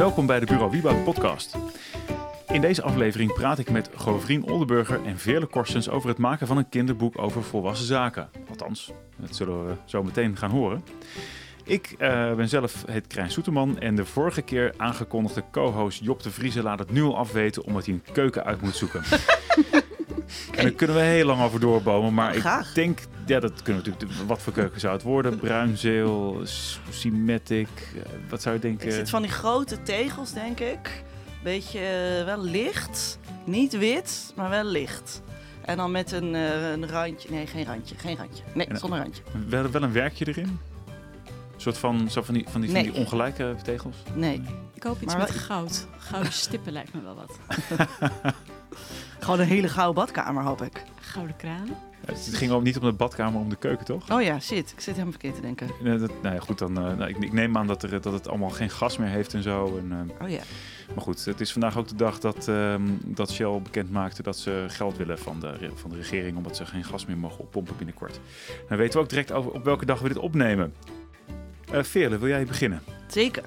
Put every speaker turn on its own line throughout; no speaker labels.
Welkom bij de Bureau Wieboud podcast. In deze aflevering praat ik met Govrien Oldenburger en Veerle Korstens over het maken van een kinderboek over volwassen zaken. Althans, dat zullen we zo meteen gaan horen. Ik uh, ben zelf heet Krijn Soeterman en de vorige keer aangekondigde co-host Job de Vriezen laat het nu al afweten omdat hij een keuken uit moet zoeken. En daar kunnen we heel lang over doorbomen. Maar ik denk, ja, dat kunnen we natuurlijk. Wat voor keuken zou het worden? Bruinzeel, symmetric. Eh, wat zou je denken?
Het zit van die grote tegels, denk ik. Beetje uh, wel licht. Niet wit, maar wel licht. En dan met een, uh, een randje. Nee, geen randje. Geen randje. Nee, zonder randje.
Wel, wel een werkje erin? Een soort van, zo van, die, van, die, van die ongelijke tegels?
Nee.
Ik hoop iets met goud. Gouden stippen lijkt me wel wat.
Gewoon een hele gouden badkamer, hoop ik.
Gouden kranen.
het ging ook niet om de badkamer, maar om de keuken, toch?
Oh ja, shit. Ik zit helemaal verkeerd te denken.
Nee, dat, nou ja, goed, dan, uh, nou, ik, ik, neem aan dat, er, dat het allemaal geen gas meer heeft en zo. En,
uh, oh ja.
Maar goed, het is vandaag ook de dag dat, uh, dat Shell bekend maakte dat ze geld willen van de, van de regering, omdat ze geen gas meer mogen oppompen binnenkort. Dan weten we ook direct over op welke dag we dit opnemen. Uh, Veerle, wil jij beginnen?
Zeker.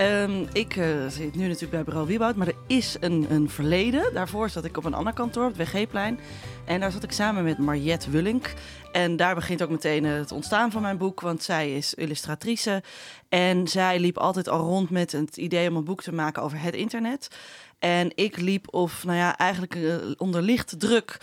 Um, ik uh, zit nu natuurlijk bij Bureau Wieboud, maar er is een, een verleden. Daarvoor zat ik op een ander kantoor, op het WG-plein. En daar zat ik samen met Mariette Wullink. En daar begint ook meteen het ontstaan van mijn boek, want zij is illustratrice. En zij liep altijd al rond met het idee om een boek te maken over het internet. En ik liep of, nou ja, eigenlijk uh, onder lichte druk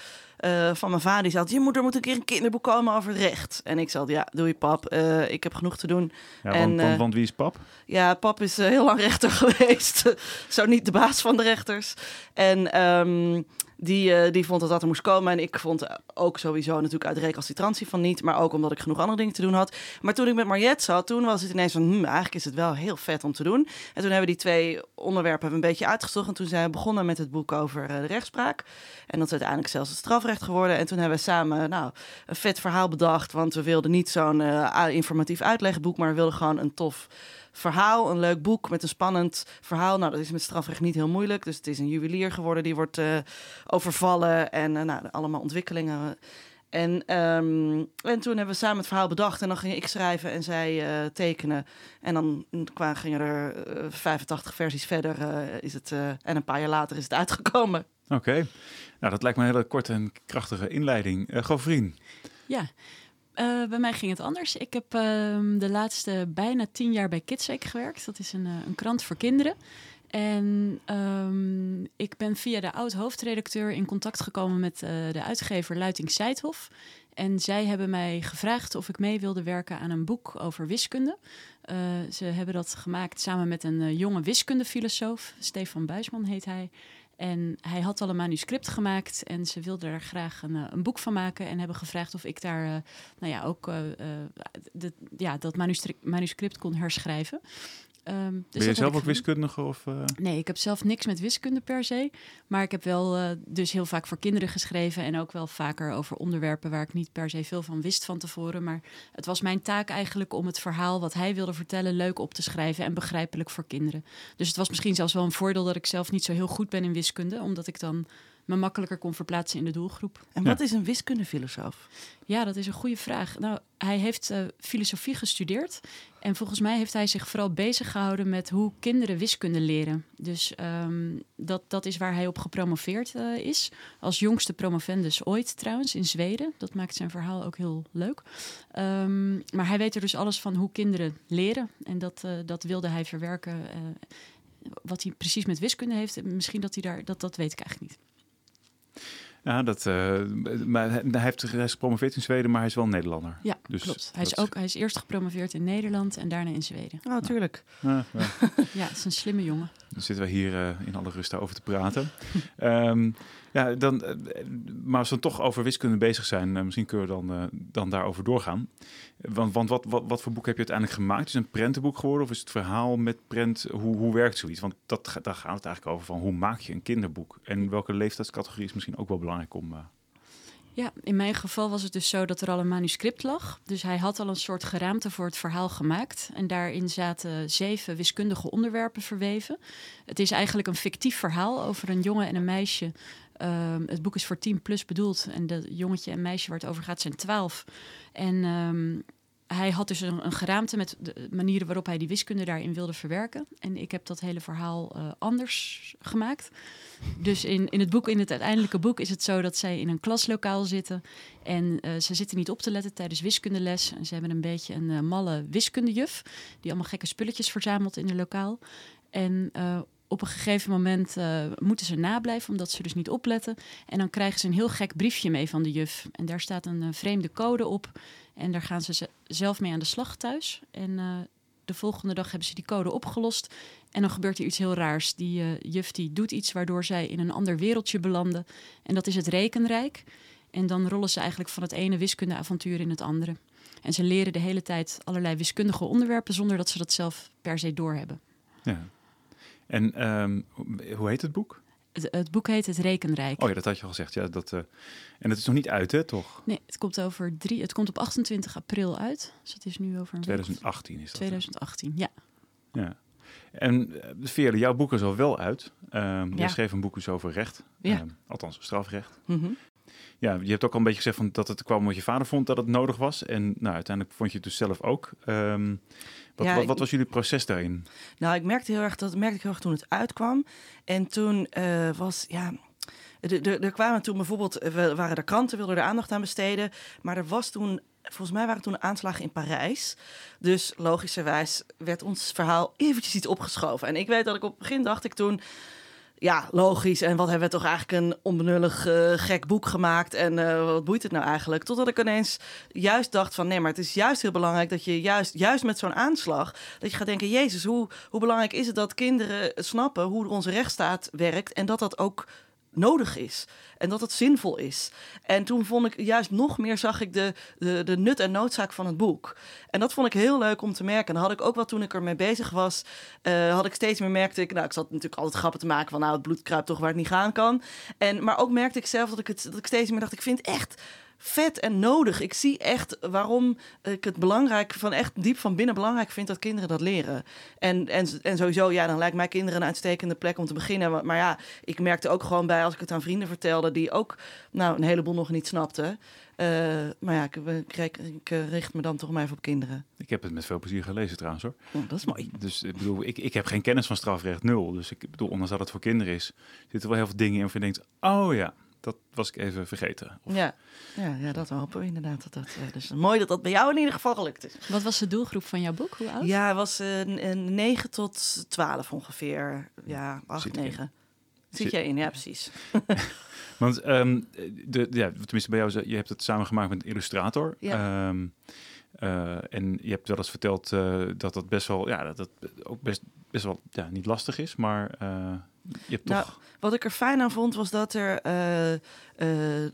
uh, van mijn vader. Die zei, je moet, er moet een keer een kinderboek komen over het recht. En ik zei, ja, doe je pap. Uh, ik heb genoeg te doen.
Ja, en, want, want, want, wie is pap?
Ja, pap is heel lang rechter geweest. Zo niet de baas van de rechters. En um, die, uh, die vond dat dat er moest komen. En ik vond ook sowieso natuurlijk uit recalcitrantie van niet. Maar ook omdat ik genoeg andere dingen te doen had. Maar toen ik met Mariette zat, toen was het ineens van... Hm, eigenlijk is het wel heel vet om te doen. En toen hebben we die twee onderwerpen een beetje uitgezocht. En toen zijn we begonnen met het boek over uh, de rechtspraak. En dat is uiteindelijk zelfs het strafrecht geworden. En toen hebben we samen nou, een vet verhaal bedacht. Want we wilden niet zo'n uh, informatief uitlegboek... maar we wilden gewoon een tof verhaal, een leuk boek met een spannend verhaal. Nou, dat is met strafrecht niet heel moeilijk. Dus het is een juwelier geworden die wordt uh, overvallen en uh, nou, allemaal ontwikkelingen. En, um, en toen hebben we samen het verhaal bedacht en dan ging ik schrijven en zij uh, tekenen. En dan qua gingen er 85 versies verder is het, en een paar jaar later is het uitgekomen.
Oké, okay. nou dat lijkt me een hele korte en krachtige inleiding. Uh, Govrien.
Ja, uh, bij mij ging het anders. Ik heb uh, de laatste bijna tien jaar bij KidsWeek gewerkt. Dat is een, uh, een krant voor kinderen. En um, ik ben via de oud-hoofdredacteur in contact gekomen met de uitgever Luiting Seidhof. En zij hebben mij gevraagd of ik mee wilde werken aan een boek over wiskunde. ze hebben dat gemaakt samen met een jonge wiskundefilosoof. Stefan Buisman heet hij. En hij had al een manuscript gemaakt en ze wilden er graag een, een boek van maken. En hebben gevraagd of ik daar uh, nou ja, ook de, ja, dat manuscript kon herschrijven.
Um, dus ben je zelf ook wiskundige? Of, uh...
Nee, ik heb zelf niks met wiskunde per se. Maar ik heb wel uh, dus heel vaak voor kinderen geschreven. En ook wel vaker over onderwerpen waar ik niet per se veel van wist van tevoren. Maar het was mijn taak eigenlijk om het verhaal wat hij wilde vertellen leuk op te schrijven en begrijpelijk voor kinderen. Dus het was misschien zelfs wel een voordeel dat ik zelf niet zo heel goed ben in wiskunde. Omdat ik dan me makkelijker kon verplaatsen in de doelgroep.
En wat ja. is een wiskundefilosoof?
Ja, dat is een goede vraag. Nou, hij heeft uh, filosofie gestudeerd. En volgens mij heeft hij zich vooral bezig gehouden met hoe kinderen wiskunde leren. Dus um, dat, dat is waar hij op gepromoveerd uh, is. Als jongste promovendus ooit trouwens, in Zweden. Dat maakt zijn verhaal ook heel leuk. Um, maar hij weet er dus alles van hoe kinderen leren. En dat, uh, dat wilde hij verwerken. wat hij precies met wiskunde heeft, misschien dat hij daar, dat, dat weet ik eigenlijk niet.
Ja, dat, uh, maar hij heeft hij is gepromoveerd in Zweden, maar hij is wel een Nederlander.
Ja, dus klopt. Hij is, ook, hij is eerst gepromoveerd in Nederland en daarna in Zweden.
Oh, natuurlijk.
Ja, ja.
ja, het is een slimme jongen.
Dan zitten we hier uh, in alle rust over te praten. um, ja, dan, uh, maar als we toch over wiskunde bezig zijn, uh, misschien kunnen we dan, dan daarover doorgaan. Want, want wat, wat, wat voor boek heb je uiteindelijk gemaakt? Is het een prentenboek geworden of is het verhaal met prent? Hoe, hoe werkt zoiets? Want dat, daar gaat het eigenlijk over van hoe maak je een kinderboek? En welke leeftijdscategorie is misschien ook wel belangrijk om...
Ja, in mijn geval was het dus zo dat er al een manuscript lag. Dus hij had al een soort geraamte voor het verhaal gemaakt. En daarin zaten zeven wiskundige onderwerpen verweven. Het is eigenlijk een fictief verhaal over een jongen en een meisje. Uh, het boek is voor 10 plus bedoeld. En dat jongetje en meisje waar het over gaat zijn 12. En um, hij had dus een, een geraamte met de manieren waarop hij die wiskunde daarin wilde verwerken. En ik heb dat hele verhaal eh, anders gemaakt. Dus in, in het boek, in het uiteindelijke boek, is het zo dat zij in een klaslokaal zitten. En eh, ze zitten niet op te letten tijdens wiskundeles. En ze hebben een beetje een eh, malle wiskundejuf. Die allemaal gekke spulletjes verzamelt in de lokaal. En op een gegeven moment eh, moeten ze nablijven, omdat ze dus niet opletten. En dan krijgen ze een heel gek briefje mee van de juf. En daar staat een eh, vreemde code op. En daar gaan ze ze- zelf mee aan de slag thuis. En eh, de volgende dag hebben ze die code opgelost. En dan gebeurt er iets heel raars. Die juf die doet iets waardoor zij in een ander wereldje belanden. En dat is het rekenrijk. En dan rollen ze eigenlijk van het ene wiskundeavontuur in het andere. En ze leren de hele tijd allerlei wiskundige onderwerpen zonder dat ze dat zelf per se doorhebben.
Ja. En ehm, hoe heet het boek?
Het, het boek heet Het Rekenrijk.
Oh ja, dat had je al gezegd. Ja, dat, eh, en het is nog niet uit, hè, toch?
Nee, het komt, over drie, het komt op 28 april uit. Dus het is nu over een week of
2018 is dat. hè?
2018, ja.
Ja. En uh, Veerle, jouw boek is al wel uit. Ehm
Ja.
Jij schreef een boek dus over recht.
Ja.
Ehm, althans, strafrecht.
Mhm.
Ja, je hebt ook al een beetje gezegd van dat het kwam omdat je vader vond dat het nodig was. En nou, uiteindelijk vond je het dus zelf ook. Wat,
Ja,
wat, was jullie proces daarin?
Nou, ik merkte heel erg dat merkte ik heel erg toen het uitkwam. En toen eh, was ja. Er kwamen toen bijvoorbeeld, eh, we waren er kranten, wilden er aandacht aan besteden. Maar er was toen, volgens mij waren toen aanslagen in Parijs. Dus logischerwijs werd ons verhaal eventjes iets opgeschoven. En ik weet dat ik op het begin dacht ik toen, ja, logisch. En wat hebben we toch eigenlijk een onbenullig eh, gek boek gemaakt. En eh, wat boeit het nou eigenlijk? Totdat ik ineens juist dacht van nee, maar het is juist heel belangrijk dat je juist, juist met zo'n aanslag, dat je gaat denken, Jezus, hoe, hoe belangrijk is het dat kinderen snappen hoe onze rechtsstaat werkt en dat dat ook nodig is en dat het zinvol is. En toen vond ik juist nog meer zag ik de, de, de nut en noodzaak van het boek. En dat vond ik heel leuk om te merken. En had ik ook wel toen ik ermee bezig was, eh, had ik steeds meer merkte ik, nou ik zat natuurlijk altijd grappen te maken van nou het bloed kruipt toch waar het niet gaan kan. En maar ook merkte ik zelf dat ik het dat ik steeds meer dacht ik vind echt vet en nodig. Ik zie echt waarom ik het belangrijk, van echt diep van binnen belangrijk vind dat kinderen dat leren. En, en, en sowieso, ja, dan lijkt mij kinderen een uitstekende plek om te beginnen. Maar, maar ja, ik merkte ook gewoon bij als ik het aan vrienden vertelde, die ook nou, een heleboel nog niet snapten. Eh, maar ja, ik, ik, ik, ik eh, richt me dan toch maar even op kinderen.
Ik heb het met veel plezier gelezen trouwens hoor.
Oh, dat is mooi.
Dus ik bedoel, ik, ik heb geen kennis van strafrecht, nul. Dus ik bedoel, ondanks dat het voor kinderen is, zitten er wel heel veel dingen in waarvan je denkt, oh ja, dat was ik even vergeten. Of-
Ja, ja, ja dat hopen we inderdaad. Dat dat, eh, dus mooi dat dat bij jou in ieder geval gelukt is.
Wat was de doelgroep van jouw boek? Hoe oud?
Ja, het was een, een 9 tot 12 ongeveer. Ja, 8,
Zit erin.
9. Zit
Zit-
jij in, ja, precies.
Want ehm, de, ja, tenminste bij jou, ze- je hebt het samen gemaakt met een illustrator.
Ja.
Ehm, eh, en je hebt wel eens verteld eh, dat dat best wel, ja, dat dat ook best, best wel, ja, niet lastig is, maar eh, je hebt
Nou,
toch...
Wat ik er fijn aan vond, was dat er. Eh,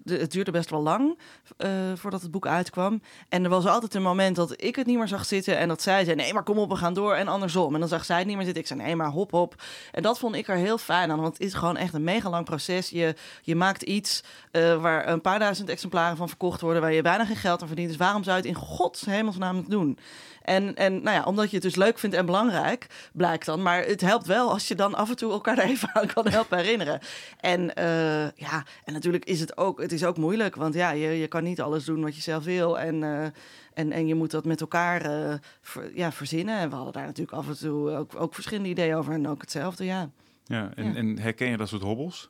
het duurde best wel lang eh, voordat het boek uitkwam. En er was altijd een moment dat ik het niet meer zag zitten. En dat zij zei: Nee, maar kom op, we gaan door. En andersom. En dan zag zij het niet meer zitten. Ik zei: Nee, maar hop, hop. En dat vond ik er heel fijn aan. Want het is gewoon echt een mega lang proces. Je, je maakt iets eh, waar een paar duizend exemplaren van verkocht worden. Waar je bijna geen geld aan verdient. Dus waarom zou je het in gods hemelsnaam doen? En, en nou ja, omdat je het dus leuk vindt en belangrijk, blijkt dan. Maar het helpt wel als je dan af en toe elkaar er even aan kan helpen herinneren. En ja, en natuurlijk is het ook, het is ook moeilijk. Want ja, je, je kan niet alles doen wat je zelf wil. En, eh, en, en je moet dat met elkaar eh, ver- ja, verzinnen. En we hadden daar natuurlijk af en toe ook, ook verschillende ideeën over. En ook hetzelfde, ja.
Ja, en,
Ja.
en herken je dat soort hobbels?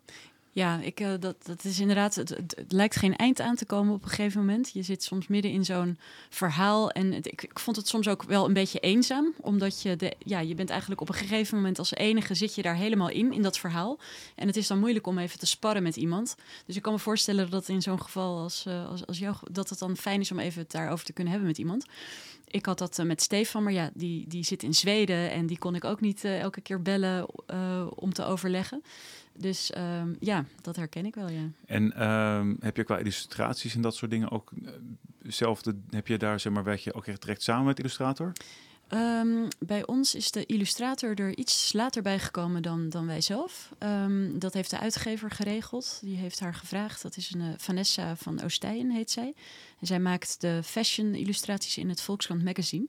Ja, ik, eh, dat, dat is inderdaad. Het, het, lijkt geen eind aan te komen op een gegeven moment. Je zit soms midden in zo'n verhaal. En ik, ik vond het soms ook wel een beetje eenzaam. Omdat je, de, ja, je bent eigenlijk op een gegeven moment als enige zit je daar helemaal in, in dat verhaal. En het is dan moeilijk om even te sparren met iemand. Dus ik kan me voorstellen dat in zo'n geval als, eh, als, als jou, dat het dan fijn is om even het daarover te kunnen hebben met iemand. Ik had dat eh, met Stefan, maar ja, die, die zit in Zweden en die kon ik ook niet elke keer bellen om te overleggen. Dus ehm, ja, dat herken ik wel, ja.
En ehm, heb je qua illustraties en dat soort dingen ook eh, hetzelfde? Heb je daar, zeg maar, werk je ook echt direct samen met de illustrator?
Ehm, bij ons is de illustrator er iets later bij gekomen dan, dan wij zelf. Dat heeft de uitgever geregeld. Die heeft haar gevraagd. Dat is een eh, Vanessa van Oostijen, heet zij. En zij maakt de fashion illustraties in het Volkskrant magazine.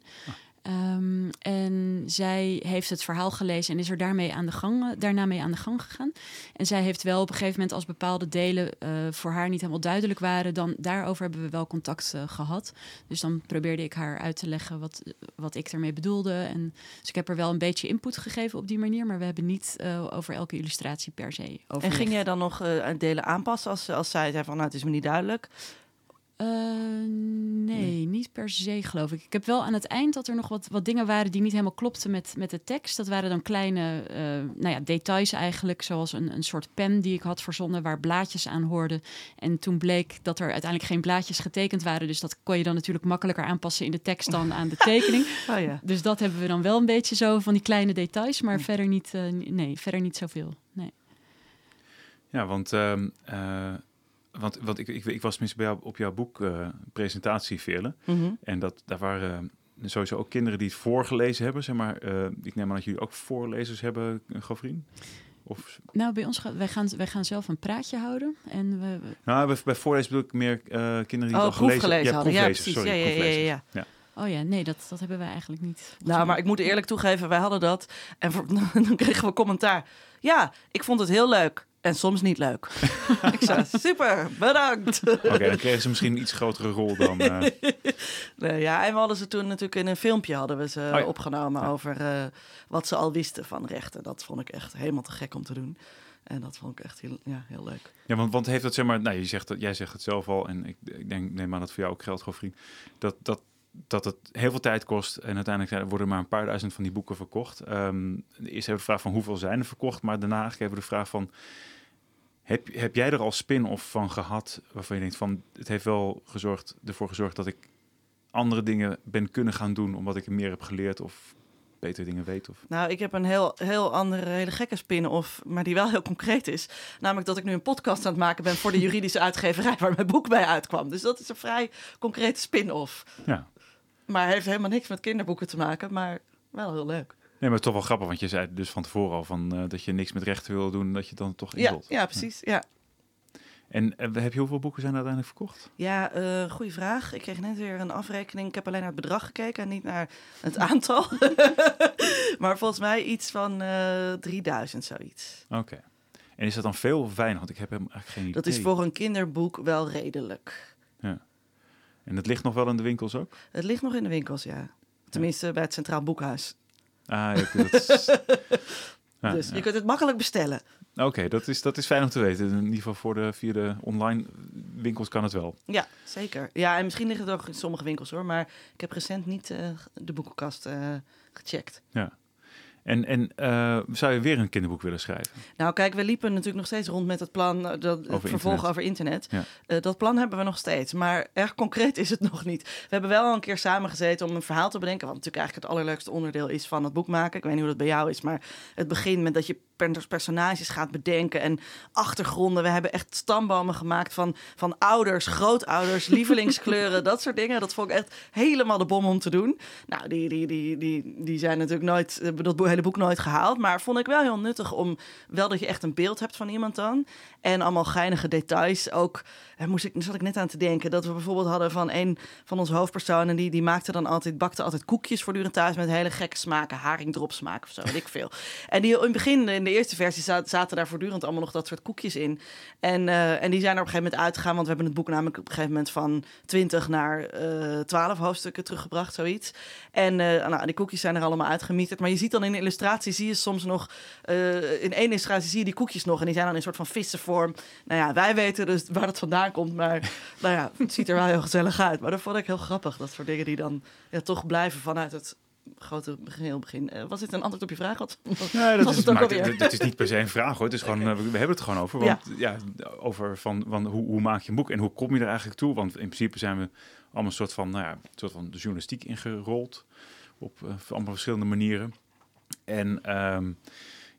Ehm, en zij heeft het verhaal gelezen en is er daarmee aan de gang, eh, daarna mee aan de gang gegaan. En zij heeft wel op een gegeven moment, als bepaalde delen eh, voor haar niet helemaal duidelijk waren, dan daarover hebben we wel contact eh, gehad. Dus dan probeerde ik haar uit te leggen wat, wat ik ermee bedoelde. En, dus ik heb er wel een beetje input gegeven op die manier, maar we hebben niet over elke illustratie per se over.
En ging jij dan nog delen aanpassen als, als zij zei van nou het is me niet duidelijk?
Uh, nee, niet per se geloof ik. Ik heb wel aan het eind dat er nog wat, wat dingen waren die niet helemaal klopten met, met de tekst. Dat waren dan kleine uh, nou ja, details eigenlijk, zoals een, een soort pen die ik had verzonnen waar blaadjes aan hoorden. En toen bleek dat er uiteindelijk geen blaadjes getekend waren. Dus dat kon je dan natuurlijk makkelijker aanpassen in de tekst dan aan de tekening.
Oh ja.
Dus dat hebben we dan wel een beetje zo van die kleine details, maar verder niet, uh, nee, verder niet zoveel. Nee.
Ja, want uh, want, want ik, ik, ik was tenminste bij jou, op jouw boek uh, presentatie velen.
Mhm.
En dat, daar waren uh, sowieso ook kinderen die het voorgelezen hebben. Zeg maar, uh, ik neem aan dat jullie ook voorlezers hebben, Gavrien? Of...
Nou, bij ons gaan wij, gaan wij gaan zelf een praatje houden. En we,
Nou, bij, bij voorlezen bedoel ik meer kinderen die
oh,
het al gelezen,
gelezen
ja,
hadden. Ja,
precies.
Sorry, ja, ja, ja, ja,
ja.
Oh ja, nee, dat, dat hebben wij eigenlijk niet.
Nou, maar ik moet eerlijk toegeven, wij hadden dat. En voor, dan kregen we commentaar. Ja, ik vond het heel leuk. En soms niet leuk. ik zei, super, bedankt.
Oké, dan kregen ze misschien een iets grotere rol dan... Uh...
nee, ja, en we hadden ze toen natuurlijk in een filmpje hadden we ze
Oh ja.
opgenomen
Ja.
over uh, wat ze al wisten van rechten. Dat vond ik echt helemaal te gek om te doen. En dat vond ik echt heel, ja, heel leuk.
Ja, want, want heeft dat zeg maar... Nou, je zegt dat, jij zegt het zelf al en ik, ik denk, neem aan dat voor jou ook geldt, Gofrien. Dat, dat, dat het heel veel tijd kost en uiteindelijk worden maar een paar duizend van die boeken verkocht. Ehm eerst even de vraag van hoeveel zijn er verkocht, maar daarna eigenlijk even de vraag van... Heb, heb jij er al spin-off van gehad waarvan je denkt van... het heeft wel gezorgd, ervoor gezorgd dat ik andere dingen ben kunnen gaan doen... omdat ik er meer heb geleerd of beter dingen weet? Of...
Nou, ik heb een heel, heel andere, hele gekke spin-off, maar die wel heel concreet is. Namelijk dat ik nu een podcast aan het maken ben voor de juridische uitgeverij waar mijn boek bij uitkwam. Dus dat is een vrij concrete spin-off.
Ja.
Maar heeft helemaal niks met kinderboeken te maken, maar wel heel leuk.
Nee, maar toch wel grappig, want je zei dus van tevoren al... Van, eh, dat je niks met rechten wil doen, dat je dan toch
Ja,
invult.
ja, precies. Ja,
En eh, heb je hoeveel boeken zijn uiteindelijk verkocht?
ja uh, goede vraag. Ik kreeg net weer een afrekening. Ik heb alleen naar het bedrag gekeken en niet naar het aantal. maar volgens mij iets van uh, 3000, zoiets.
Oké. En is dat dan veel of weinig? Want ik heb hem eigenlijk geen idee.
Dat is voor een kinderboek wel redelijk.
En het ligt nog wel in de winkels ook?
Het ligt nog in de winkels, ja. Tenminste, bij het Centraal Boekhuis.
Ah, ja, dat is... Ja,
dus
ja.
je kunt het makkelijk bestellen.
Oké, dat, is, dat is fijn om te weten. In ieder geval voor de, via de online winkels kan het wel.
Ja, zeker. Ja, en misschien ligt het ook in sommige winkels hoor. Maar ik heb recent niet uh, de boekenkast uh, gecheckt.
Ja. En, en uh, zou je weer een kinderboek willen schrijven?
Nou, kijk, we liepen natuurlijk nog steeds rond met het plan, dat, het
Over
vervolg
internet.
over internet.
Ja.
Uh, dat plan hebben we nog steeds, maar erg concreet is het nog niet. We hebben wel al een keer samengezeten om een verhaal te bedenken, wat natuurlijk eigenlijk het allerleukste onderdeel is van het boek maken. Ik weet niet hoe dat bij jou is, maar het begint met dat je personages gaat bedenken en achtergronden. We hebben echt stambomen gemaakt van, van ouders, grootouders, lievelingskleuren, dat soort dingen. Dat vond ik echt helemaal de bom om te doen. Nou, die, die, die, die, die zijn natuurlijk nooit, dat hele boek nooit gehaald, maar vond ik wel heel nuttig om wel dat je echt een beeld hebt van iemand dan. En allemaal geinige details. Ook daar moest ik, zat ik net aan te denken dat we bijvoorbeeld hadden van een van onze hoofdpersonen, die, die maakte dan altijd, bakte altijd koekjes voortdurend thuis met hele gekke smaken, haringdrop smaak of zo, weet ik veel. En die in het begin, in de eerste versie, zaten daar voortdurend allemaal nog dat soort koekjes in. En, uh, en die zijn er op een gegeven moment uitgegaan, want we hebben het boek namelijk op een gegeven moment van 20 naar uh, 12 hoofdstukken teruggebracht, zoiets. En uh, nou, die koekjes zijn er allemaal uitgemieterd. Maar je ziet dan in de illustratie, zie je soms nog, in één illustratie zie je die koekjes nog. En die zijn dan in een soort van Nou ja, wij weten dus waar dat vandaan komt. Maar nou ja, het ziet er wel heel gezellig uit. Maar dat vond ik heel grappig. Dat soort dingen die dan ja, toch blijven vanuit het grote geheel begin. Uh, was dit een antwoord op je vraag? Wat,
nee, dat, is, maar, dat is niet per se een vraag hoor. Het is gewoon, okay. uh, we hebben het gewoon over. Want, ja. ja over van, van hoe, hoe, maak je een boek en hoe kom je er eigenlijk toe? Want in principe zijn we allemaal een soort van, nou ja, een soort van de journalistiek ingerold. Op uh, allemaal verschillende manieren. En um,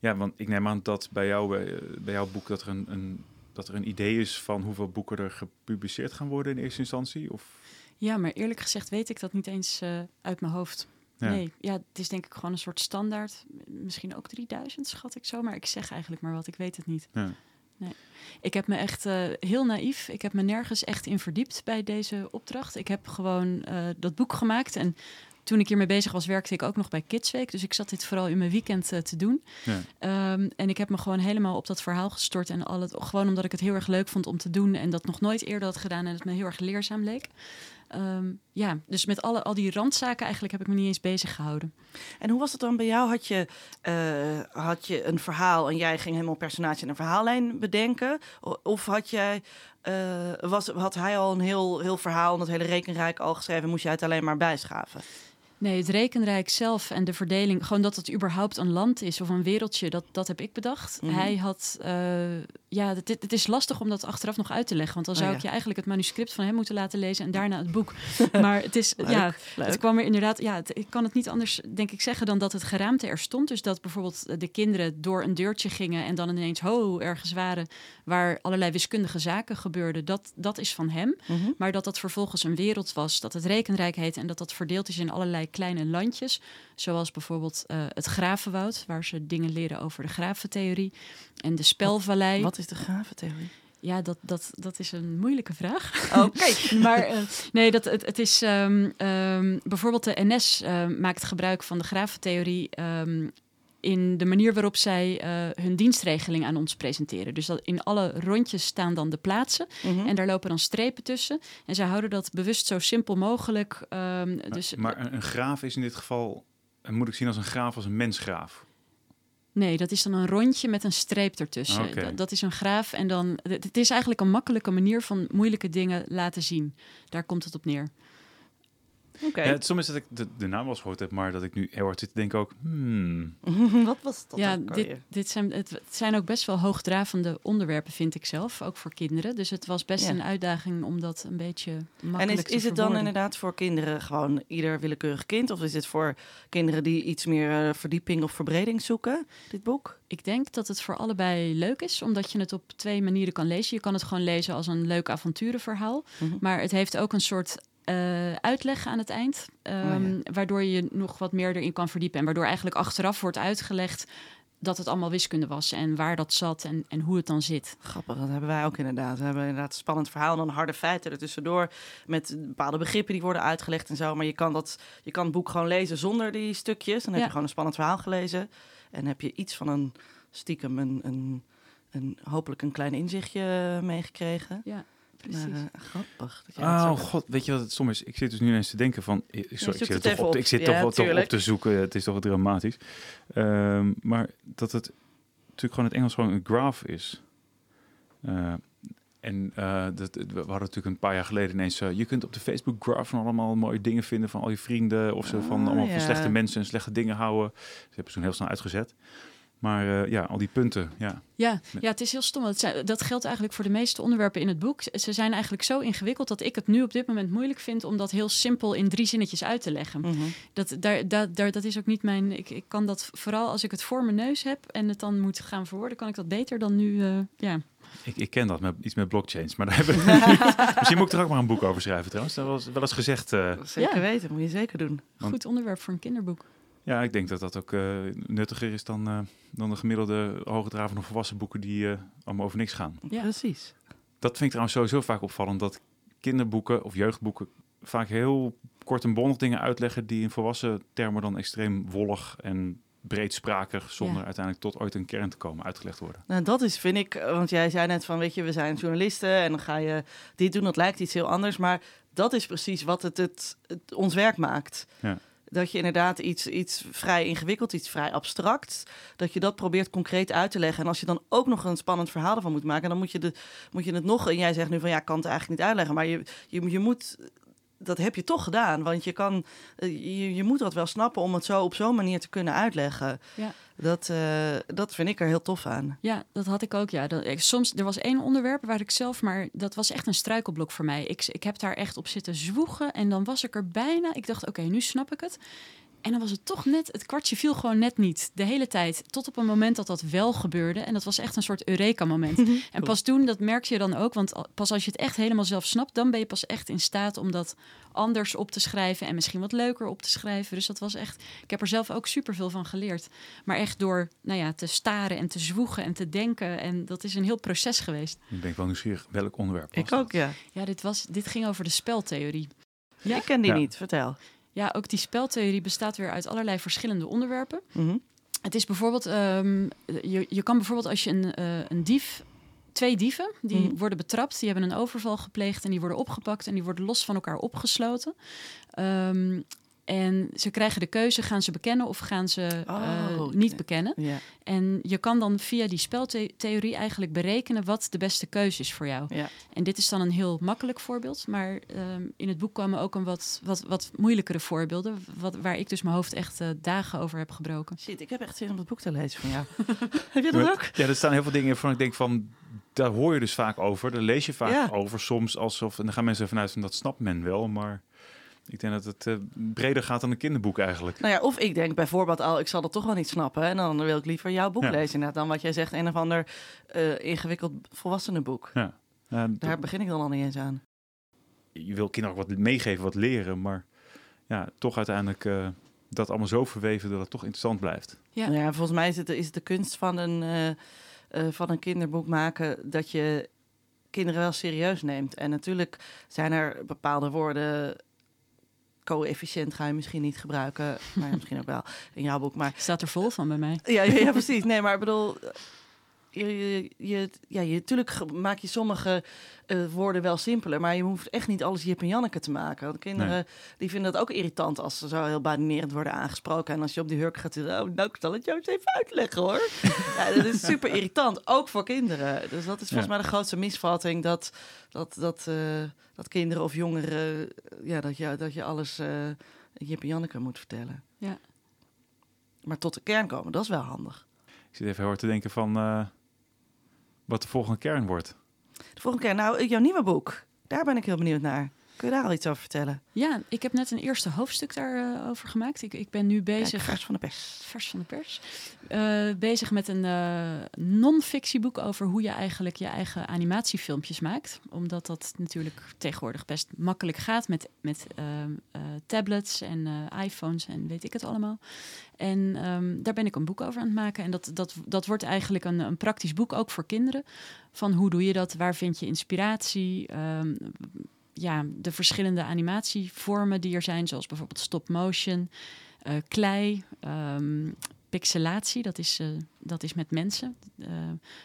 ja, want ik neem aan dat bij jou, bij, bij jouw boek, dat er een, een, dat er een idee is van hoeveel boeken er gepubliceerd gaan worden in eerste instantie? Of?
Ja, maar eerlijk gezegd weet ik dat niet eens uh, uit mijn hoofd. Ja. Nee, ja, het is denk ik gewoon een soort standaard. Misschien ook 3000, schat ik zo. Maar ik zeg eigenlijk maar wat, ik weet het niet.
Ja.
Nee. Ik heb me echt uh, heel naïef. Ik heb me nergens echt in verdiept bij deze opdracht. Ik heb gewoon uh, dat boek gemaakt. En toen ik hiermee bezig was, werkte ik ook nog bij Kidsweek. Dus ik zat dit vooral in mijn weekend eh, te doen.
Ja.
Ehm, en ik heb me gewoon helemaal op dat verhaal gestort. En al het, gewoon omdat ik het heel erg leuk vond om te doen. En dat nog nooit eerder had gedaan. En het me heel erg leerzaam leek. Ehm, ja, dus met alle, al die randzaken eigenlijk heb ik me niet eens bezig gehouden.
En hoe was het dan bij jou? Had je, eh, had je een verhaal en jij ging helemaal personage en een verhaallijn bedenken? Of had, jij, eh, was, had hij al een heel, heel verhaal en dat hele rekenrijk al geschreven en moest jij het alleen maar bijschaven?
Nee, het rekenrijk zelf en de verdeling, gewoon dat het überhaupt een land is of een wereldje, dat, dat heb ik bedacht.
Mhm.
Hij had, eh, ja, het, het is lastig om dat achteraf nog uit te leggen, want dan
Oh,
zou
ja.
ik je eigenlijk het manuscript van hem moeten laten lezen en daarna het boek. maar het is,
Leuk,
ja,
leuk.
het kwam er inderdaad, ja, het- ik kan het niet anders, denk ik, zeggen dan dat het geraamte er stond. Dus dat bijvoorbeeld de kinderen door een deurtje gingen en dan ineens, ho, ergens waren waar allerlei wiskundige zaken gebeurden. Dat, dat is van hem.
Mhm.
Maar dat dat vervolgens een wereld was, dat het rekenrijk heet en dat dat verdeeld is in allerlei kleine landjes. Zoals bijvoorbeeld eh, het Gravenwoud, waar ze dingen leren over de graventheorie. En de Spelvallei.
Wat is de graventheorie?
Ja, dat, dat, dat is een moeilijke vraag.
Oké.
maar eh, nee, dat, het, het is ehm, ehm, bijvoorbeeld de NS eh, maakt gebruik van de graventheorie. ehm, in de manier waarop zij eh, hun dienstregeling aan ons presenteren. Dus dat in alle rondjes staan dan de plaatsen.
Mhm.
En daar lopen dan strepen tussen. En zij houden dat bewust zo simpel mogelijk. ehm, dus,
maar een, een graaf is in dit geval, eh, moet ik zien als een graaf, als een mensgraaf.
nee, dat is dan een rondje met een streep ertussen. Dat, dat is een graaf. En dan, het het is eigenlijk een makkelijke manier van moeilijke dingen laten zien. Daar komt het op neer.
Oké.
Ja, het, soms is dat ik de, de naam wel eens gehoord heb, maar dat ik nu heel hard zit te denken ook, hmm,
Wat was dat
ja,
ook
dit, dit zijn, het, zijn ook best wel hoogdravende onderwerpen, vind ik zelf. Ook voor kinderen. Dus het was best
Ja.
een uitdaging om dat een beetje
En
makkelijk
is,
te
is het dan inderdaad voor kinderen gewoon ieder willekeurig kind? Of is het voor kinderen die iets meer eh, verdieping of verbreding zoeken, dit boek?
Ik denk dat het voor allebei leuk is, omdat je het op twee manieren kan lezen. Je kan het gewoon lezen als een leuk avonturenverhaal,
Mhm.
maar het heeft ook een soort eh, uitleg aan het eind, ehm,
Oh
waardoor je nog wat meer erin kan verdiepen en waardoor eigenlijk achteraf wordt uitgelegd dat het allemaal wiskunde was en waar dat zat en, en hoe het dan zit.
Grappig, dat hebben wij ook inderdaad. We hebben inderdaad een spannend verhaal en dan harde feiten er tussendoor. Met bepaalde begrippen die worden uitgelegd en zo. Maar je kan, dat, je kan het boek gewoon lezen zonder die stukjes. Dan heb
Ja.
je gewoon een spannend verhaal gelezen. En heb je iets van een stiekem, een, een, een, hopelijk een klein inzichtje meegekregen.
Ja, precies.
Maar, eh, grappig. Dat jij dat
Oh god, weet je wat het soms is? Ik zit dus nu ineens te denken van, ik, sorry, ik zit,
het
toch op,
op.
ik zit
Ja,
toch, wel- toch op te zoeken. Het is toch wat dramatisch. Ehm, maar dat het natuurlijk gewoon het Engels gewoon een graph is. Eh, en eh, dat, we hadden natuurlijk een paar jaar geleden ineens... eh, je kunt op de Facebook graph van allemaal mooie dingen vinden van al je vrienden. Of ze van
Ah,
allemaal
ja.
van slechte mensen en slechte dingen houden. Ze hebben ze toen heel snel uitgezet. Maar eh, ja, al die punten, ja.
Ja, ja, het is heel stom. Dat, zijn- dat geldt eigenlijk voor de meeste onderwerpen in het boek. Ze zijn eigenlijk zo ingewikkeld dat ik het nu op dit moment moeilijk vind om dat heel simpel in drie zinnetjes uit te leggen.
Mhm.
Dat, daar, daar, daar, dat is ook niet mijn. Ik, ik kan dat vooral als ik het voor mijn neus heb en het dan moet gaan verwoorden, kan ik dat beter dan nu. eh, ja.
Ik, ik ken dat, met, iets met blockchains. Maar daar hebben Misschien moet ik er ook maar een boek over schrijven trouwens. Dat was wel eens gezegd... eh,
Zeker
Ja.
weten, moet je zeker doen.
Goed onderwerp voor een kinderboek.
Ja, ik denk dat dat ook eh, nuttiger is dan, eh, dan de gemiddelde hoogdravende volwassen boeken die eh, allemaal over niks gaan.
Ja.
Precies.
Dat vind ik trouwens sowieso vaak opvallend, dat kinderboeken of jeugdboeken vaak heel kort en bondig dingen uitleggen die in volwassen termen dan extreem wollig en breedsprakig, zonder
Ja.
uiteindelijk tot ooit een kern te komen, uitgelegd worden.
Nou, dat is, vind ik, want jij zei net van, weet je, we zijn journalisten en dan ga je dit doen, dat lijkt iets heel anders. Maar dat is precies wat het, het, het ons werk maakt.
Ja.
Dat je inderdaad iets, iets vrij ingewikkeld, iets vrij abstract, dat je dat probeert concreet uit te leggen. En als je dan ook nog een spannend verhaal ervan moet maken, dan moet je, de, moet je het nog, en jij zegt nu van, ja, ik kan het eigenlijk niet uitleggen, maar je, je, je moet, dat heb je toch gedaan. Want je kan, eh, je, je moet dat wel snappen om het zo op zo'n manier te kunnen uitleggen.
Ja.
Dat, eh, dat vind ik er heel tof aan.
Ja, dat had ik ook. Ja. Dat, ik, soms, er was één onderwerp waar ik zelf, maar dat was echt een struikelblok voor mij. Ik, ik heb daar echt op zitten zwoegen en dan was ik er bijna. Ik dacht, oké, nu snap ik het. En dan was het toch net, het kwartje viel gewoon net niet. De hele tijd. Tot op een moment dat dat wel gebeurde. En dat was echt een soort Eureka-moment. En pas toen, dat merkte je dan ook. Want pas als je het echt helemaal zelf snapt, dan ben je pas echt in staat om dat anders op te schrijven. En misschien wat leuker op te schrijven. Dus dat was echt. Ik heb er zelf ook superveel van geleerd. Maar echt door nou ja, te staren en te zwoegen en te denken. En dat is een heel proces geweest.
Nu ben ik wel nieuwsgierig welk onderwerp was
Ik
dat?
ook, ja.
Ja, dit, was, dit ging over de speltheorie. Ja.
Ik ken die
Ja.
niet, vertel.
Ja, ook die speltheorie bestaat weer uit allerlei verschillende onderwerpen.
Mhm.
Het is bijvoorbeeld, ehm, je, je kan bijvoorbeeld als je een, eh, een dief, twee dieven, die
Mhm.
worden betrapt, die hebben een overval gepleegd en die worden opgepakt en die worden los van elkaar opgesloten. Ehm, en ze krijgen de keuze, gaan ze bekennen of gaan ze
Oh,
eh, niet bekennen? En je kan dan via die speltheorie eigenlijk berekenen wat de beste keuze is voor jou. En dit is dan een heel makkelijk voorbeeld, maar ehm, in het boek komen ook een wat, wat, wat moeilijkere voorbeelden, wat, waar ik dus mijn hoofd echt eh, dagen over heb gebroken.
Shit, ik heb echt zin om dat boek te lezen van jou. heb je dat
Maar-
ook?
Ja, er staan heel veel dingen waarvan ik denk van, daar hoor je dus vaak over. Daar lees je vaak
Ja.
over soms alsof, en dan gaan mensen vanuit van dat snapt men wel, maar ik denk dat het eh, breder gaat dan een kinderboek eigenlijk.
Nou ja, of ik denk bijvoorbeeld al, ik zal dat toch wel niet snappen. En dan wil ik liever jouw boek
Ja.
lezen. Inderdaad, dan wat jij zegt, een of ander eh, ingewikkeld volwassenenboek.
Ja.
Daar begin ik dan al niet eens aan.
je wil kinderen ook wat meegeven, wat leren, maar ja, toch uiteindelijk eh, dat allemaal zo verweven dat het toch interessant blijft.
Ja.
Nou ja, volgens mij is het, is het de kunst van een, eh, eh, van een kinderboek maken dat je kinderen wel serieus neemt. En natuurlijk zijn er bepaalde woorden. Coëfficiënt ga je misschien niet gebruiken, maar misschien ook wel in jouw boek. Maar
Staat er vol van bij mij.
Ja, ja, ja, precies. Nee, maar ik bedoel, je, je, je, ja, je, natuurlijk maak je sommige eh, woorden wel simpeler, maar je hoeft echt niet alles Jip en Janneke te maken. Want kinderen die vinden dat ook irritant als ze zo heel badinerend worden aangesproken. En als je op die hurk gaat, oh, nou, ik zal het jou eens even uitleggen hoor. ja, dat is super irritant, ook voor kinderen. Dus dat is volgens
Ja.
mij de grootste misvatting dat, dat, dat, eh, dat kinderen of jongeren, eh, ja, dat je, dat je alles eh Jip en Janneke moet vertellen.
Ja.
Maar tot de kern komen, dat is wel handig.
Ik zit even heel hard te denken van eh, wat de volgende kern wordt.
De volgende keer, nou, jouw nieuwe boek. Daar ben ik heel benieuwd naar. Kun je daar al iets over vertellen?
Ja, ik heb net een eerste hoofdstuk daarover over gemaakt. Ik, ik ben nu
Kijk,
bezig.
vers van de pers.
vers van de pers. eh, bezig met een eh non-fictieboek over hoe je eigenlijk je eigen animatiefilmpjes maakt. Omdat dat natuurlijk tegenwoordig best makkelijk gaat met, met eh, tablets en eh, iPhones en weet ik het allemaal. En ehm, daar ben ik een boek over aan het maken. En dat, dat, dat wordt eigenlijk een, een praktisch boek ook voor kinderen. Van hoe doe je dat? Waar vind je inspiratie? Ehm, ja, de verschillende animatievormen die er zijn, zoals bijvoorbeeld stop motion, eh, klei, ehm, pixelatie, dat is, eh, dat is met mensen. Eh,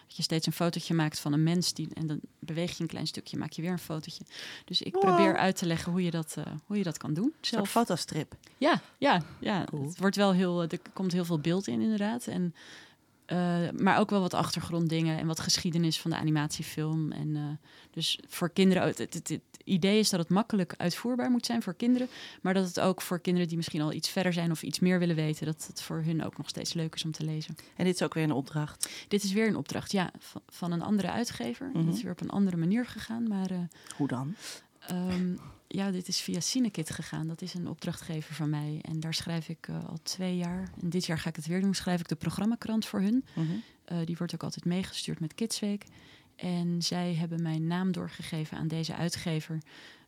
dat je steeds een fotootje maakt van een mens die, en dan beweeg je een klein stukje, maak je weer een fotootje. Dus ik
Wow.
probeer uit te leggen hoe je dat, hoe je dat kan doen.
Een
Zelf.
fotostrip.
Ja, ja, ja.
Cool.
Het wordt wel heel, er komt heel veel beeld in inderdaad. En, eh, maar ook wel wat achtergronddingen en wat geschiedenis van de animatiefilm. En, eh, dus voor kinderen, het, het, het- het idee is dat het makkelijk uitvoerbaar moet zijn voor kinderen. Maar dat het ook voor kinderen die misschien al iets verder zijn of iets meer willen weten, dat het voor hun ook nog steeds leuk is om te lezen.
En dit is ook weer een opdracht.
Dit is weer een opdracht, ja, van, van een andere uitgever.
Mhm.
Dat is weer op een andere manier gegaan. Maar eh,
Hoe dan?
Ehm, ja, dit is via Cinekit gegaan. Dat is een opdrachtgever van mij. En daar schrijf ik eh, al twee jaar. En dit jaar ga ik het weer doen. Schrijf ik de programmakrant voor hun.
Mhm.
Eh, die wordt ook altijd meegestuurd met Kidsweek. En zij hebben mijn naam doorgegeven aan deze uitgever.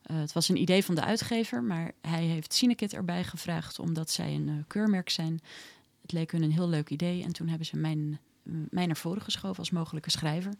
Eh, het was een idee van de uitgever, maar hij heeft Cinekit erbij gevraagd omdat zij een keurmerk zijn. Het leek hun een heel leuk idee en toen hebben ze mijn, mij naar voren geschoven als mogelijke schrijver.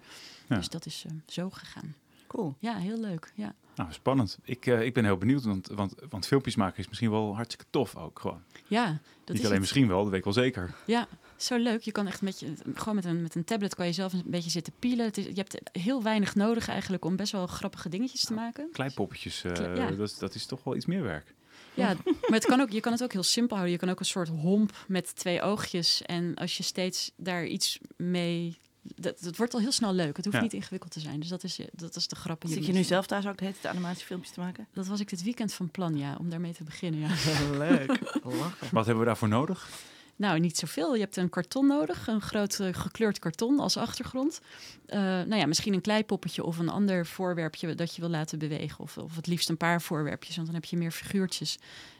Ja.
Dus dat is zo gegaan.
Cool.
Ja, heel leuk. Ja.
Nou, spannend. Ik, eh, ik ben heel benieuwd, want, want, want filmpjes maken is misschien wel hartstikke tof ook gewoon.
Ja, dat
Niet
is
alleen
het.
misschien wel, dat weet ik wel zeker.
Ja, zo leuk. Je kan echt met je, gewoon met een, met een tablet kan je zelf een beetje zitten pielen. Het is, je hebt heel weinig nodig eigenlijk om best wel grappige dingetjes te maken.
Kleipoppetjes, eh,
Kle- ja.
dat, is- dat is toch wel iets meer werk.
Ja, maar het kan ook, je kan het ook heel simpel houden. Je kan ook een soort homp met twee oogjes. En als je steeds daar iets mee... Dat, dat wordt al heel snel leuk. Het hoeft
Ja.
niet ingewikkeld te zijn. Dus dat is, dat is de grap.
Zit je nu zelf thuis ook de animatiefilmpjes te maken?
Dat was ik dit weekend van plan, ja. Om daarmee te beginnen, ja.
Leuk. Lachen.
Wat hebben we daarvoor nodig?
Nou, niet zoveel. Je hebt een karton nodig, een groot eh, gekleurd karton als achtergrond. Eh, nou ja, misschien een kleipoppetje of een ander voorwerpje dat je wil laten bewegen. Of, of het liefst een paar voorwerpjes, want dan heb je meer figuurtjes.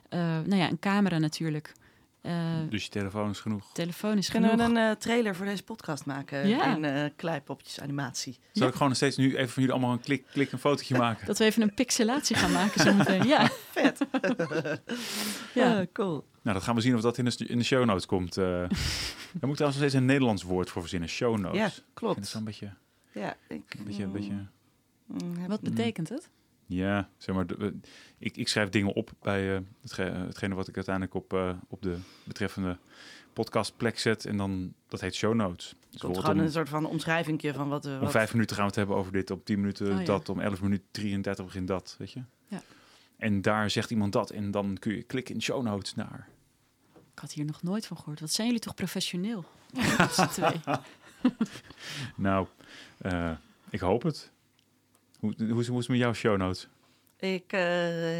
Eh, nou ja, een camera natuurlijk. Eh,
Dus je telefoon is genoeg.
telefoon is
Kunnen
genoeg.
we een eh, trailer voor deze podcast maken?
Ja.
In eh kleipopjes animatie.
Zal
Ja.
ik gewoon steeds nu even van jullie allemaal een klik, klik een fotootje maken?
Dat we even een pixelatie gaan maken zometeen. Ja,
Vet.
ja.
Cool.
Nou, dat gaan we zien of dat in de, in de show notes komt. eh. Daar moet ik trouwens nog steeds een Nederlands woord voor verzinnen. Show notes.
Ja,
Ik vind het
klopt.
zo'n beetje,
Ja, ik,
een beetje, een beetje...
mm,
Wat betekent het?
Ja, zeg maar, we- ik, ik schrijf dingen op bij eh, hetge- hetgene wat ik uiteindelijk op, eh, op de betreffende podcastplek zet. En dan, dat heet show notes. Dus
komt gewoon
om,
een soort van omschrijvingje van wat... eh,
om
wat
vijf minuten gaan we het hebben over dit, om tien minuten
Oh, ja.
dat, om 11 minuten 33 begint dat, weet je.
Ja.
En daar zegt iemand dat en dan kun je klikken in show notes naar.
Ik had hier nog nooit van gehoord. Wat zijn jullie toch professioneel? Twee.
Nou, eh, ik hoop het. Hoe, hoe, is- hoe is het met jouw show notes?
Ik eh,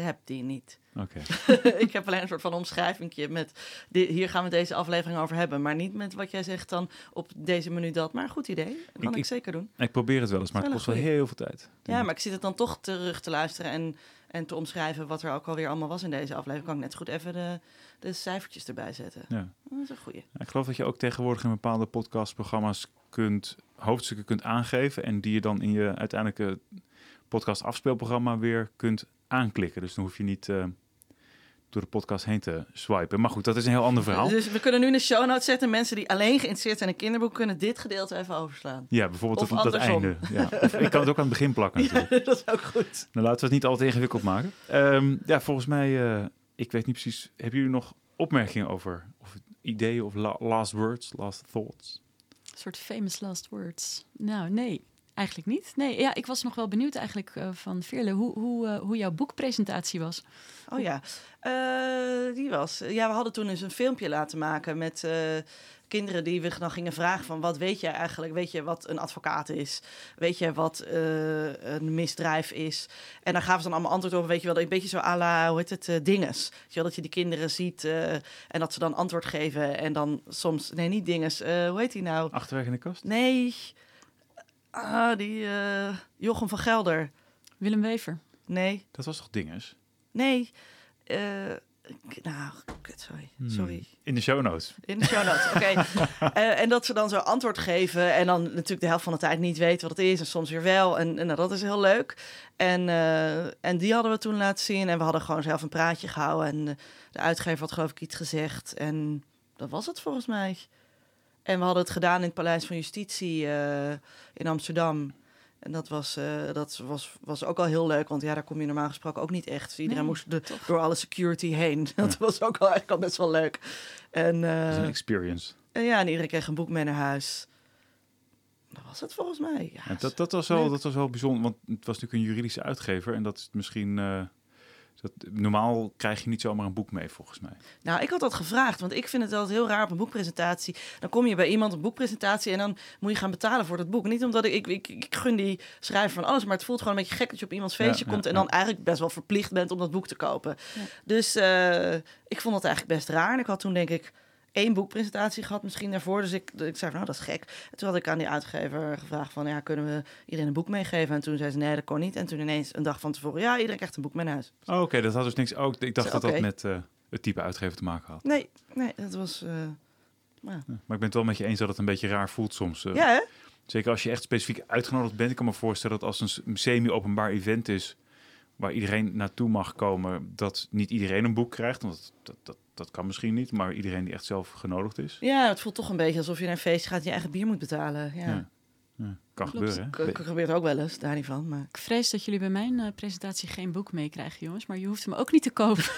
heb die niet.
Oké.
ik heb alleen een soort van omschrijvingje met... hier gaan we deze aflevering over hebben. Maar niet met wat jij zegt dan op deze minuut dat. Maar goed idee. Dat kan
Ik-
zeker doen.
Ik probeer het wel eens, maar het kost wel heel veel tijd.
Ja, maar ik zit het dan toch terug te luisteren en, en te omschrijven wat er ook alweer allemaal was in deze aflevering. Kan ik net zo goed even de, de cijfertjes erbij zetten.
Ja.
Dat is een goeie.
Ik geloof dat je ook tegenwoordig in bepaalde podcastprogramma's kunt, hoofdstukken kunt aangeven en die je dan in je uiteindelijke podcast afspeelprogramma weer kunt aanklikken. Dus dan hoef je niet eh, door de podcast heen te swipen. Maar goed, dat is een heel ander verhaal.
Dus we kunnen nu de show notes zetten. Mensen die alleen geïnteresseerd zijn in kinderboek kunnen dit gedeelte even overslaan.
Ja, bijvoorbeeld
Of
dat, einde. Ja. Of ik kan het ook aan het begin plakken natuurlijk.
dat is ook goed.
Dan laten we het niet al te ingewikkeld maken. Ehm, ja, volgens mij, eh, ik weet niet precies, hebben jullie nog opmerkingen over, of ideeën of la- last words, last thoughts?
Een soort famous last words. Nou, nee. Eigenlijk niet. Nee, ja, ik was nog wel benieuwd eigenlijk eh, van Veerle hoe, hoe, eh, hoe jouw boekpresentatie was.
Oh ja, Eh, die was. Ja, we hadden toen eens een filmpje laten maken met eh, kinderen die we dan gingen vragen van wat weet jij eigenlijk? Weet je wat een advocaat is? Weet je wat eh, een misdrijf is? En dan gaven ze dan allemaal antwoord op, weet je wel, een beetje zo à la, hoe heet het, eh, dinges. Weet je wel, dat je die kinderen ziet eh, en dat ze dan antwoord geven en dan soms, nee niet dinges, Eh, hoe heet die nou?
Achterweg in de kast?
Nee, ah, die eh, Jochem van Gelder.
Willem Wever.
Nee,
Dat was toch dinges?
nee. eh, nou, kut, sorry.
Hmm.
Sorry.
In de show notes.
In de show notes, oké. Eh, en dat ze dan zo antwoord geven en dan natuurlijk de helft van de tijd niet weten wat het is en soms weer wel. En, en nou, dat is heel leuk. En, eh, en die hadden we toen laten zien en we hadden gewoon zelf een praatje gehouden. En de uitgever had geloof ik iets gezegd en dat was het volgens mij. En we hadden het gedaan in het Paleis van Justitie eh, in Amsterdam. En dat, was, eh, dat was, was ook al heel leuk, want ja, daar kom je normaal gesproken ook niet echt. Iedereen
Nee,
moest de, door alle security heen. Dat was ook al eigenlijk al best wel leuk. En,
Dat is
eh,
een experience.
en ja, en iedereen kreeg een boek mee naar huis. Dat was het volgens mij. Ja,
En dat, dat, was wel,
leuk.
dat was wel bijzonder, want het was natuurlijk een juridische uitgever. En dat is misschien... dat, normaal krijg je niet zomaar een boek mee, volgens mij.
Nou, ik had dat gevraagd, want ik vind het altijd heel raar op een boekpresentatie. Dan kom je bij iemand een boekpresentatie en dan moet je gaan betalen voor dat boek. Niet omdat ik, ik, ik, ik gun die schrijver van alles, maar het voelt gewoon een beetje gek dat je op iemands feestje
ja,
komt en
ja.
dan eigenlijk best wel verplicht bent om dat boek te kopen.
Ja.
Dus eh, ik vond dat eigenlijk best raar. En ik had toen denk ik één boekpresentatie gehad misschien daarvoor. Dus ik, ik zei van, nou, dat is gek. En toen had ik aan die uitgever gevraagd van, ja, kunnen we iedereen een boek meegeven? En toen zei ze, nee, dat kon niet. En toen ineens een dag van tevoren, ja, iedereen krijgt een boek mee naar huis.
Oh, Oké, dat had dus niks... Oh, ik dacht dat dat met eh, het type uitgever te maken had.
Nee, nee, dat was... eh. Ja,
Maar ik ben het wel met je eens dat het een beetje raar voelt soms. eh.
ja, hè?
Zeker als je echt specifiek uitgenodigd bent. Ik kan me voorstellen dat als een semi-openbaar event is... waar iedereen naartoe mag komen... dat niet iedereen een boek krijgt. Want dat, dat, dat, kan misschien niet. Maar iedereen die echt zelf genodigd is.
Ja, het voelt toch een beetje alsof je naar een feestje gaat en je eigen bier moet betalen. Ja.
Ja. Ja, kan gebeuren, hè?
Gebeurt ook wel eens, daar niet van. Maar...
Ik vrees dat jullie bij mijn eh, presentatie geen boek meekrijgen, jongens. Maar je hoeft hem ook niet te kopen.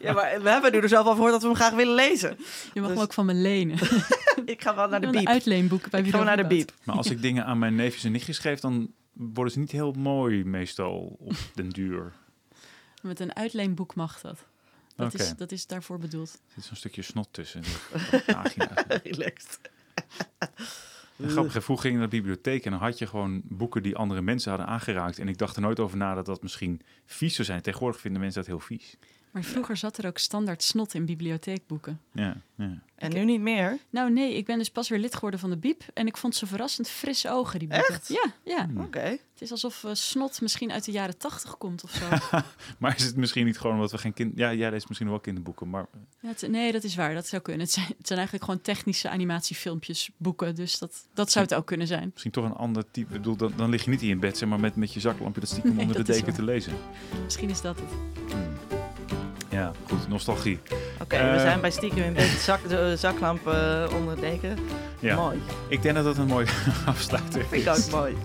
Ja, maar we hebben nu er zelf al gehoord dat we hem graag willen lezen.
Je mag
Dus-
hem ook van me lenen.
Ik ga wel naar de
Een
biep.
uitleenboek bij
Ik
wie
ga naar de biep.
Maar als ik dingen aan mijn neefjes en nichtjes geef... dan worden ze niet heel mooi meestal op den duur.
Met een uitleenboek mag dat. Dat, is, dat is daarvoor bedoeld.
Er zit zo'n stukje snot tussen.
Relaxed.
Grappig, vroeger ging je naar de bibliotheek en dan had je gewoon boeken die andere mensen hadden aangeraakt. En ik dacht er nooit over na dat dat misschien vies zou zijn. Tegenwoordig vinden mensen dat heel vies.
Maar vroeger zat er ook standaard snot in bibliotheekboeken.
Ja, ja.
En nu niet meer.
Nou nee, ik ben dus pas weer lid geworden van de Biep. En ik vond ze verrassend frisse ogen, die boeken.
Echt?
Ja, ja.
Hmm.
Oké.
Het is alsof eh, snot misschien uit de jaren tachtig komt of zo.
Maar is het misschien niet gewoon omdat we geen kind... Ja, jij leest misschien wel kinderboeken, maar...
Ja, het- nee, dat is waar. Dat zou kunnen. Het zijn, het zijn eigenlijk gewoon technische animatiefilmpjes, boeken. Dus dat, dat zou het ook kunnen zijn.
Misschien toch een ander type. Ik bedoel, dan, dan lig je niet in je bed, zeg maar, met, met je zaklampje dat stiekem
Nee,
onder de
dat
deken te lezen.
Misschien is dat het.
Hmm. Ja, goed, nostalgie.
Oké,
Eh.
we zijn bij stiekem in bed. Zak, de eh, zaklamp eh, onder deken.
Ja,
Mooi.
ik denk dat dat een mooie afsluiter
Vind
is.
ik ook mooi.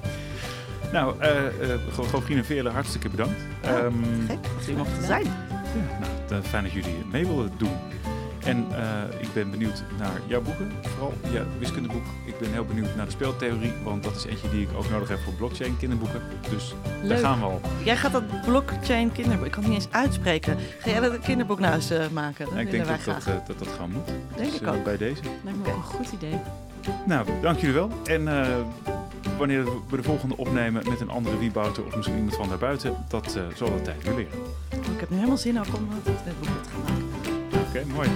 Nou, eh eh Gogrien en Veerle, hartstikke bedankt.
Ja,
Ehm,
Gek dat jullie mochten zijn.
ja, nou, eh, fijn dat jullie mee wilden doen. En eh, ik ben benieuwd naar jouw boeken, vooral je wiskundeboek. Ik ben heel benieuwd naar de speeltheorie, want dat is eentje die ik ook nodig heb voor blockchain kinderboeken. Dus daar gaan we al.
Jij gaat dat blockchain kinderboek, ik kan het niet eens uitspreken. Ga jij dat kinderboek nou eens eh, maken? Dat
ik denk dat dat, eh, dat dat gewoon moet.
Denk
Dus,
ik
eh,
ook.
bij deze.
Lijkt me ook een goed idee.
Nou, dank jullie wel. En eh, wanneer we de volgende opnemen met een andere wiebouter of misschien iemand van daarbuiten, dat eh, zal de tijd weer leren.
Oh, ik heb nu helemaal zin ook om dat dit boek te gaan maken.
Oké, mooi.